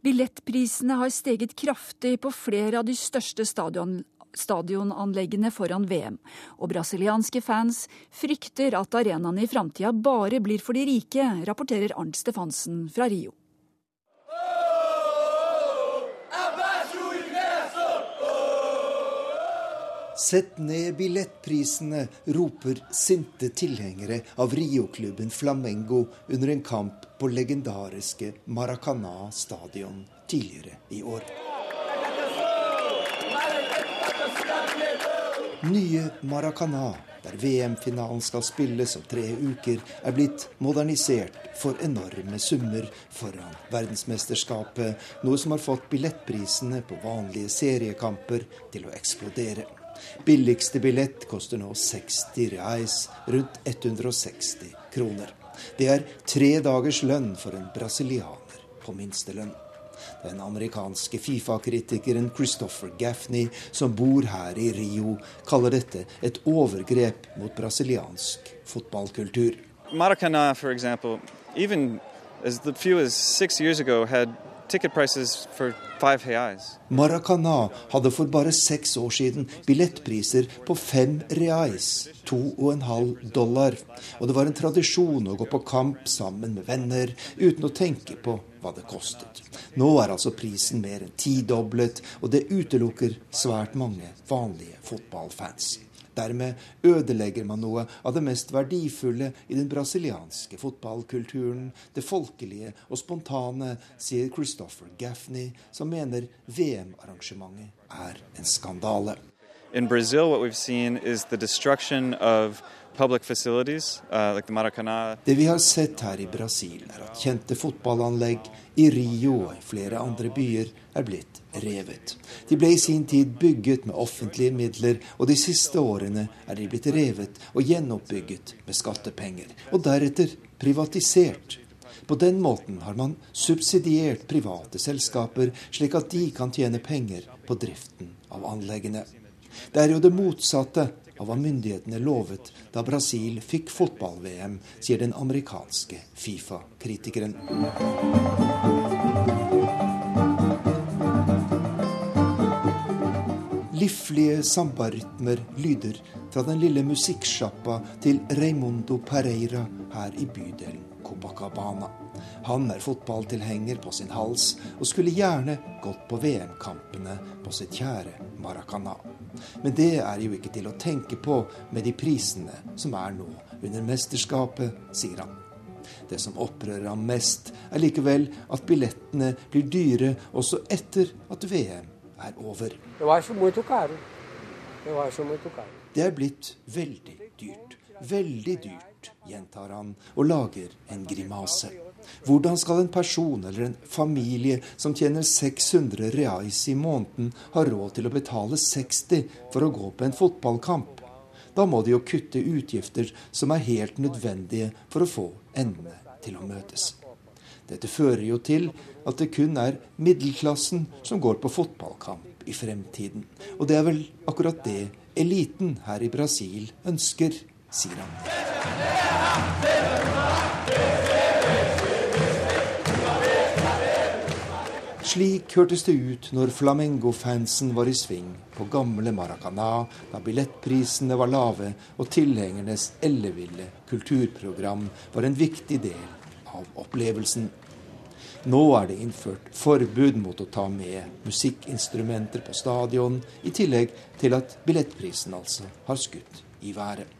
Billettprisene har steget kraftig på flere av de største stadion, stadionanleggene foran VM, og brasilianske fans frykter at arenaene i framtida bare blir for de rike, rapporterer Arnt Stefansen fra Rio. Sett ned billettprisene, roper sinte tilhengere av Rio-klubben Flamengo under en kamp på legendariske Maracana stadion tidligere i år. Nye Maracana, der VM-finalen skal spilles om tre uker, er blitt modernisert for enorme summer foran verdensmesterskapet, noe som har fått billettprisene på vanlige seriekamper til å eksplodere. Billigste billett koster nå 60 reis, rundt 160 kroner. Det er tre dagers lønn for en brasilianer på minstelønn. Den amerikanske Fifa-kritikeren Christopher Gaffney, som bor her i Rio, kaller dette et overgrep mot brasiliansk fotballkultur. Maracana, for example, even as few as six years ago, had Maracana hadde for bare seks år siden billettpriser på fem reais, to og en halv dollar. Og det var en tradisjon å gå på kamp sammen med venner uten å tenke på hva det kostet. Nå er altså prisen mer enn tidoblet, og det utelukker svært mange vanlige fotballfans. Dermed ødelegger man noe av det mest verdifulle i den brasilianske fotballkulturen, det folkelige og spontane, sier Christopher Gaffney, som mener VM-arrangementet er en skandale. In Brazil, what we've seen is the destruction of uh. Det vi har sett her i Brasil, er at kjente fotballanlegg i Rio og i flere andre byer er blitt revet. De ble i sin tid bygget med offentlige midler, og de siste årene er de blitt revet og gjenoppbygget med skattepenger, og deretter privatisert. På den måten har man subsidiert private selskaper, slik at de kan tjene penger på driften av anleggene. Det er jo det motsatte av hva myndighetene lovet da Brasil fikk fotball-VM, sier den amerikanske Fifa-kritikeren. Liflige sambarytmer lyder fra den lille musikksjappa til Raimundo Pereira her i bydelen Copacabana. Han er fotballtilhenger på sin hals og skulle gjerne gått på VM-kampene på sitt kjære Maracana. Men det er jo ikke til å tenke på med de prisene som er nå under mesterskapet, sier han. Det som opprører ham mest, er likevel at billettene blir dyre også etter at VM er over. Det er blitt veldig dyrt. Veldig dyrt, gjentar han og lager en grimase. Hvordan skal en person eller en familie som tjener 600 reais i måneden, ha råd til å betale 60 for å gå på en fotballkamp? Da må de jo kutte utgifter som er helt nødvendige for å få endene til å møtes. Dette fører jo til at det kun er middelklassen som går på fotballkamp i fremtiden. Og det er vel akkurat det eliten her i Brasil ønsker, sier han. Slik hørtes det ut når Flamengo-fansen var i sving på gamle Maracana, da billettprisene var lave og tilhengernes elleville kulturprogram var en viktig del av opplevelsen. Nå er det innført forbud mot å ta med musikkinstrumenter på stadion, i tillegg til at billettprisen altså har skutt i været.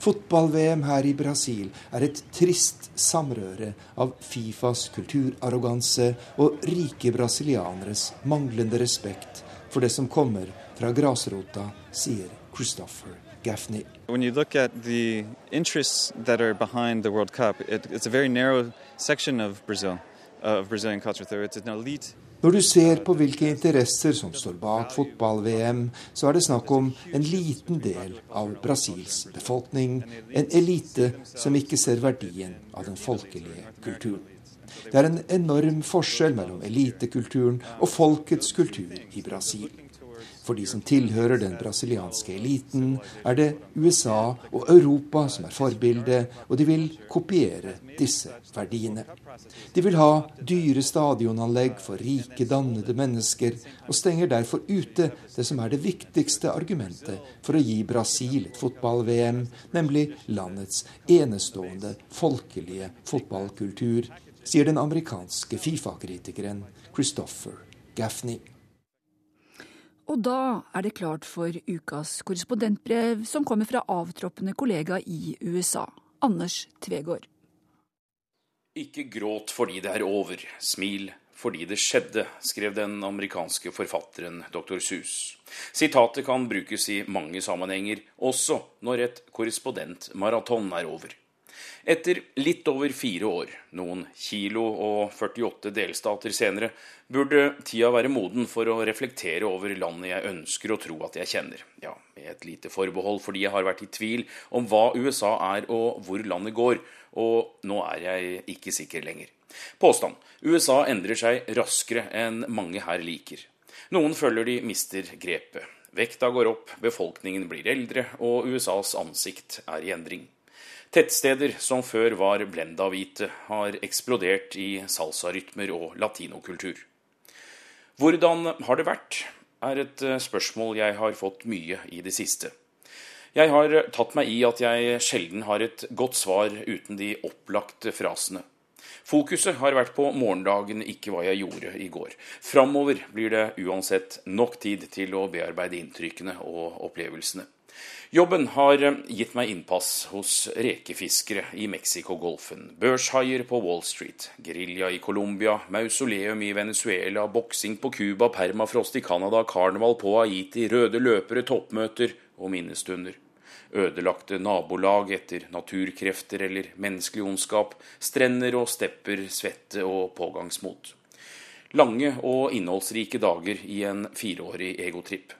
Fotball-VM her i Brasil er et trist samrøre av Fifas kulturarroganse og rike brasilianeres manglende respekt for det som kommer fra grasrota, sier Christopher Gaffney. When you look at the interests that are behind the World Cup, it, it's a very narrow section of Brazil, uh, of Brazilian culture. It's an elite Når du ser på hvilke interesser som står bak fotball-VM, så er det snakk om en liten del av Brasils befolkning, en elite som ikke ser verdien av den folkelige kulturen. Det er en enorm forskjell mellom elitekulturen og folkets kultur i Brasil. For de som tilhører den brasilianske eliten, er det USA og Europa som er forbildet, og de vil kopiere disse verdiene. De vil ha dyre stadionanlegg for rike, dannede mennesker, og stenger derfor ute det som er det viktigste argumentet for å gi Brasil et fotball-VM, nemlig landets enestående folkelige fotballkultur, sier den amerikanske Fifa-kritikeren Christopher Gaffney. Og da er det klart for ukas korrespondentbrev, som kommer fra avtroppende kollega i USA, Anders Tvegård. Ikke gråt fordi det er over, smil fordi det skjedde, skrev den amerikanske forfatteren dr. Sus. Sitatet kan brukes i mange sammenhenger, også når et korrespondentmaraton er over. Etter litt over fire år, noen kilo og 48 delstater senere, burde tida være moden for å reflektere over landet jeg ønsker å tro at jeg kjenner. Ja, med et lite forbehold fordi jeg har vært i tvil om hva USA er og hvor landet går, og nå er jeg ikke sikker lenger. Påstand. USA endrer seg raskere enn mange her liker. Noen føler de mister grepet. Vekta går opp, befolkningen blir eldre, og USAs ansikt er i endring. Tettsteder som før var blenda hvite, har eksplodert i salsarytmer og latinokultur. Hvordan har det vært, er et spørsmål jeg har fått mye i det siste. Jeg har tatt meg i at jeg sjelden har et godt svar uten de opplagte frasene. Fokuset har vært på morgendagen, ikke hva jeg gjorde i går. Framover blir det uansett nok tid til å bearbeide inntrykkene og opplevelsene. Jobben har gitt meg innpass hos rekefiskere i Mexicogolfen, børshaier på Wall Street, gerilja i Colombia, mausoleum i Venezuela, boksing på Cuba, permafrost i Canada, karneval på Haiti, røde løpere, toppmøter og minnestunder. Ødelagte nabolag etter naturkrefter eller menneskelig ondskap, strender og stepper, svette og pågangsmot. Lange og innholdsrike dager i en fireårig egotripp.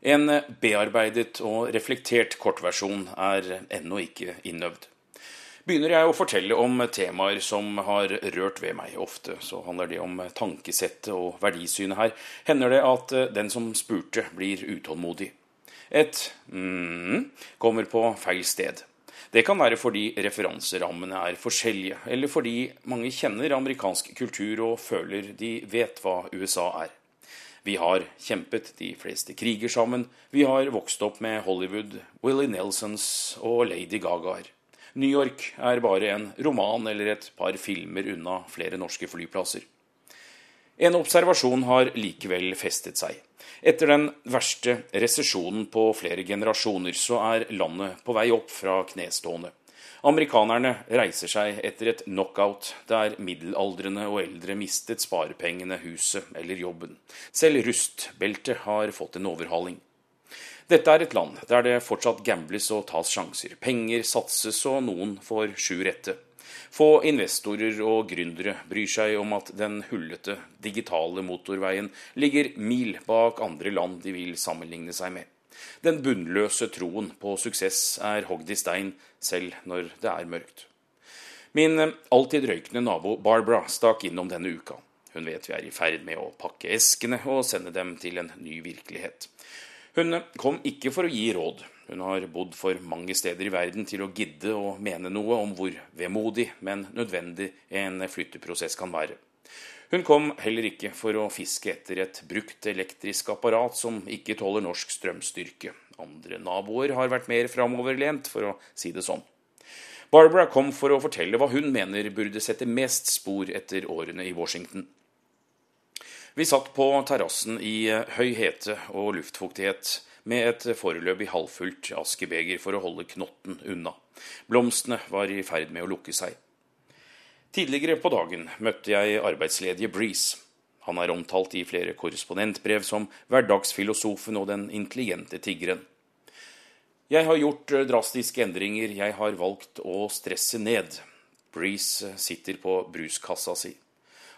En bearbeidet og reflektert kortversjon er ennå ikke innøvd. Begynner jeg å fortelle om temaer som har rørt ved meg ofte, så handler det om tankesettet og verdisynet her, hender det at den som spurte, blir utålmodig. Et mm kommer på feil sted. Det kan være fordi referanserammene er forskjellige, eller fordi mange kjenner amerikansk kultur og føler de vet hva USA er. Vi har kjempet de fleste kriger sammen. Vi har vokst opp med Hollywood, Willie Nelsons og Lady Gagaer. New York er bare en roman eller et par filmer unna flere norske flyplasser. En observasjon har likevel festet seg. Etter den verste resesjonen på flere generasjoner, så er landet på vei opp fra knestående. Amerikanerne reiser seg etter et knockout der middelaldrende og eldre mistet sparepengene, huset eller jobben. Selv rustbeltet har fått en overhaling. Dette er et land der det fortsatt gambles og tas sjanser. Penger satses, og noen får sju rette. Få investorer og gründere bryr seg om at den hullete, digitale motorveien ligger mil bak andre land de vil sammenligne seg med. Den bunnløse troen på suksess er hogd i stein selv når det er mørkt. Min alltid røykende nabo Barbara stakk innom denne uka. Hun vet vi er i ferd med å pakke eskene og sende dem til en ny virkelighet. Hun kom ikke for å gi råd. Hun har bodd for mange steder i verden til å gidde å mene noe om hvor vemodig, men nødvendig en flytteprosess kan være. Hun kom heller ikke for å fiske etter et brukt elektrisk apparat som ikke tåler norsk strømstyrke. Andre naboer har vært mer framoverlent, for å si det sånn. Barbara kom for å fortelle hva hun mener burde sette mest spor etter årene i Washington. Vi satt på terrassen i høy hete og luftfuktighet med et foreløpig halvfullt askebeger for å holde knotten unna. Blomstene var i ferd med å lukke seg. Tidligere på dagen møtte jeg arbeidsledige Breeze. Han er omtalt i flere korrespondentbrev som hverdagsfilosofen og den intelligente tiggeren. Jeg har gjort drastiske endringer, jeg har valgt å stresse ned. Breeze sitter på bruskassa si.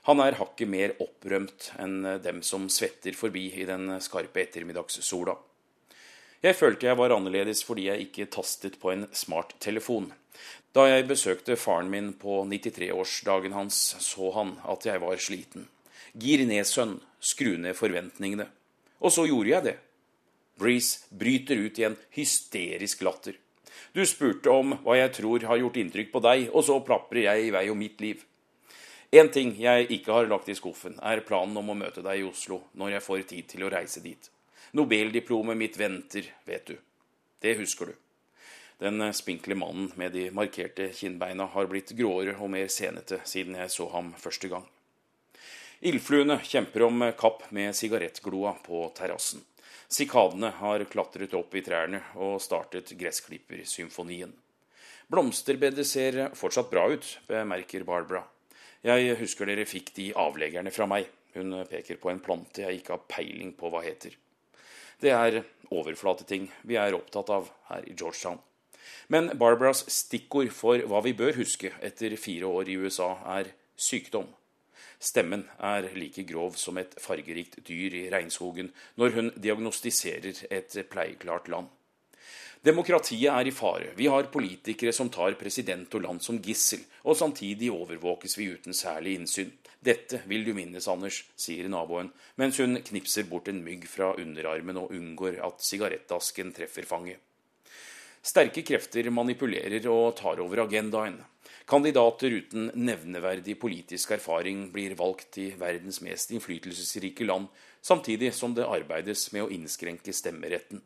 Han er hakket mer opprømt enn dem som svetter forbi i den skarpe ettermiddagssola. Jeg følte jeg var annerledes fordi jeg ikke tastet på en smarttelefon. Da jeg besøkte faren min på 93-årsdagen hans, så han at jeg var sliten. Gir ned, sønn. Skru ned forventningene. Og så gjorde jeg det. Breeze bryter ut i en hysterisk latter. Du spurte om hva jeg tror har gjort inntrykk på deg, og så plaprer jeg i vei om mitt liv. Én ting jeg ikke har lagt i skuffen, er planen om å møte deg i Oslo når jeg får tid til å reise dit. Nobeldiplomet mitt venter, vet du. Det husker du. Den spinkle mannen med de markerte kinnbeina har blitt gråere og mer senete siden jeg så ham første gang. Ildfluene kjemper om kapp med sigarettgloa på terrassen. Sikadene har klatret opp i trærne og startet gressklippersymfonien. Blomsterbedet ser fortsatt bra ut, bemerker Barbara. Jeg husker dere fikk de avleggerne fra meg. Hun peker på en plante jeg ikke har peiling på hva heter. Det er overflateting vi er opptatt av her i Georgetown. Men Barbaras stikkord for hva vi bør huske etter fire år i USA, er sykdom. Stemmen er like grov som et fargerikt dyr i regnskogen når hun diagnostiserer et pleieklart land. Demokratiet er i fare. Vi har politikere som tar president og land som gissel, og samtidig overvåkes vi uten særlig innsyn. Dette vil du minnes, Anders, sier naboen, mens hun knipser bort en mygg fra underarmen og unngår at sigarettasken treffer fanget. Sterke krefter manipulerer og tar over agendaen. Kandidater uten nevneverdig politisk erfaring blir valgt i verdens mest innflytelsesrike land, samtidig som det arbeides med å innskrenke stemmeretten.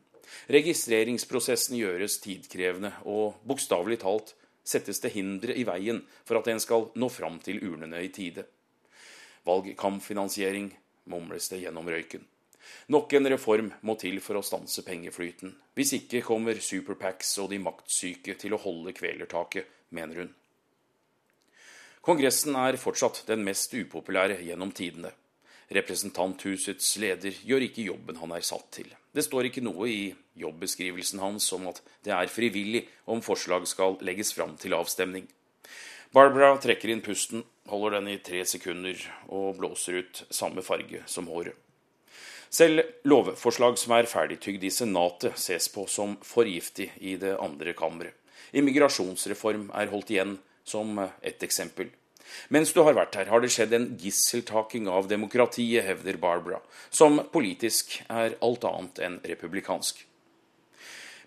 Registreringsprosessen gjøres tidkrevende, og bokstavelig talt settes det hindre i veien for at en skal nå fram til urnene i tide. Valgkampfinansiering, mumles det gjennom røyken. Nok en reform må til for å stanse pengeflyten. Hvis ikke kommer superpacks og de maktsyke til å holde kvelertaket, mener hun. Kongressen er fortsatt den mest upopulære gjennom tidene. Representanthusets leder gjør ikke jobben han er satt til. Det står ikke noe i jobbeskrivelsen hans om at det er frivillig om forslag skal legges fram til avstemning. Barbara trekker inn pusten, holder den i tre sekunder og blåser ut samme farge som håret. Selv lovforslag som er ferdigtygd i Senatet, ses på som for giftig i det andre kammeret. Immigrasjonsreform er holdt igjen som ett eksempel. Mens du har vært her, har det skjedd en gisseltaking av demokratiet, hevder Barbara, som politisk er alt annet enn republikansk.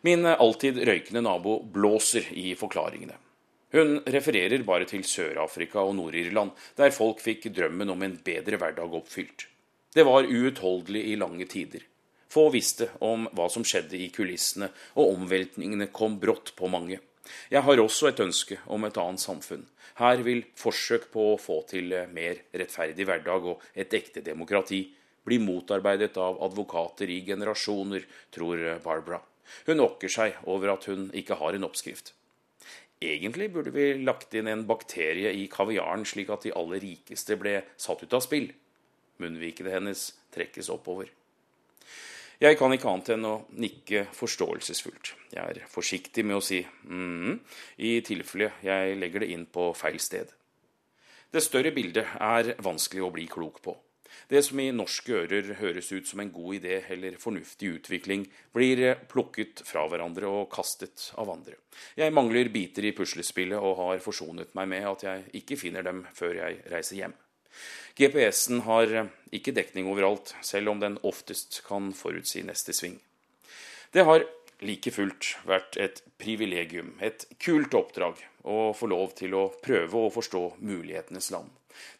Min alltid røykende nabo blåser i forklaringene. Hun refererer bare til Sør-Afrika og Nord-Irland, der folk fikk drømmen om en bedre hverdag oppfylt. Det var uutholdelig i lange tider. Få visste om hva som skjedde i kulissene, og omveltningene kom brått på mange. Jeg har også et ønske om et annet samfunn. Her vil forsøk på å få til mer rettferdig hverdag og et ekte demokrati bli motarbeidet av advokater i generasjoner, tror Barbara. Hun okker seg over at hun ikke har en oppskrift. Egentlig burde vi lagt inn en bakterie i kaviaren, slik at de aller rikeste ble satt ut av spill. Munnvikene hennes trekkes oppover. Jeg kan ikke annet enn å nikke forståelsesfullt. Jeg er forsiktig med å si mm, i tilfelle jeg legger det inn på feil sted. Det større bildet er vanskelig å bli klok på. Det som i norske ører høres ut som en god idé eller fornuftig utvikling, blir plukket fra hverandre og kastet av andre. Jeg mangler biter i puslespillet og har forsonet meg med at jeg ikke finner dem før jeg reiser hjem. GPS-en har ikke dekning overalt, selv om den oftest kan forutsi neste sving. Det har like fullt vært et privilegium, et kult oppdrag, å få lov til å prøve å forstå mulighetenes land.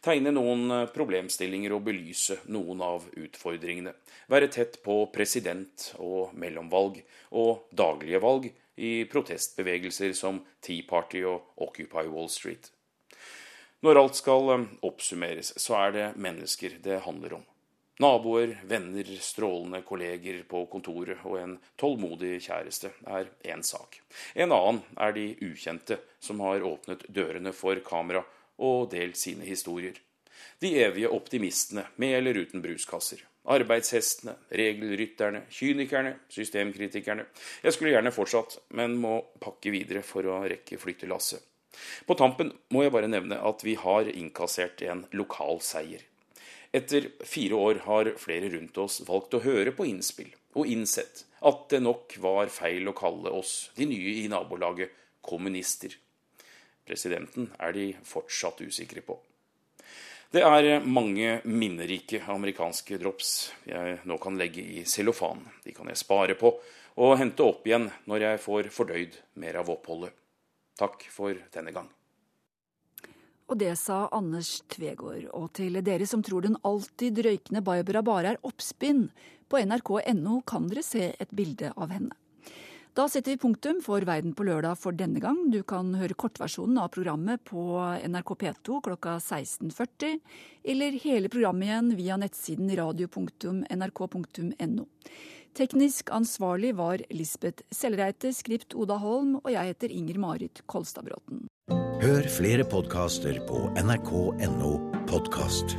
Tegne noen problemstillinger og belyse noen av utfordringene. Være tett på president og mellomvalg og daglige valg i protestbevegelser som Tea Party og Occupy Wall Street. Når alt skal um, oppsummeres, så er det mennesker det handler om. Naboer, venner, strålende kolleger på kontoret og en tålmodig kjæreste er én sak. En annen er de ukjente som har åpnet dørene for kamera og delt sine historier. De evige optimistene med eller uten bruskasser. Arbeidshestene, regelrytterne, kynikerne, systemkritikerne. Jeg skulle gjerne fortsatt, men må pakke videre for å rekke flyttelasset. På tampen må jeg bare nevne at vi har innkassert en lokal seier. Etter fire år har flere rundt oss valgt å høre på innspill, og innsett at det nok var feil å kalle oss, de nye i nabolaget, kommunister. Presidenten er de fortsatt usikre på. Det er mange minnerike amerikanske drops jeg nå kan legge i cellofan. De kan jeg spare på og hente opp igjen når jeg får fordøyd mer av oppholdet. Takk for denne gang. Og det sa Anders Tvegård. Og til dere som tror den alltid røykende Barbara bare er oppspinn, på nrk.no kan dere se et bilde av henne. Da setter vi punktum for Verden på lørdag for denne gang. Du kan høre kortversjonen av programmet på NRK P2 klokka 16.40, eller hele programmet igjen via nettsiden radio.nrk.no. Teknisk ansvarlig var Lisbeth Sellreite, skript Oda Holm, og jeg heter Inger Marit Kolstadbråten. Hør flere podkaster på nrk.no podkast.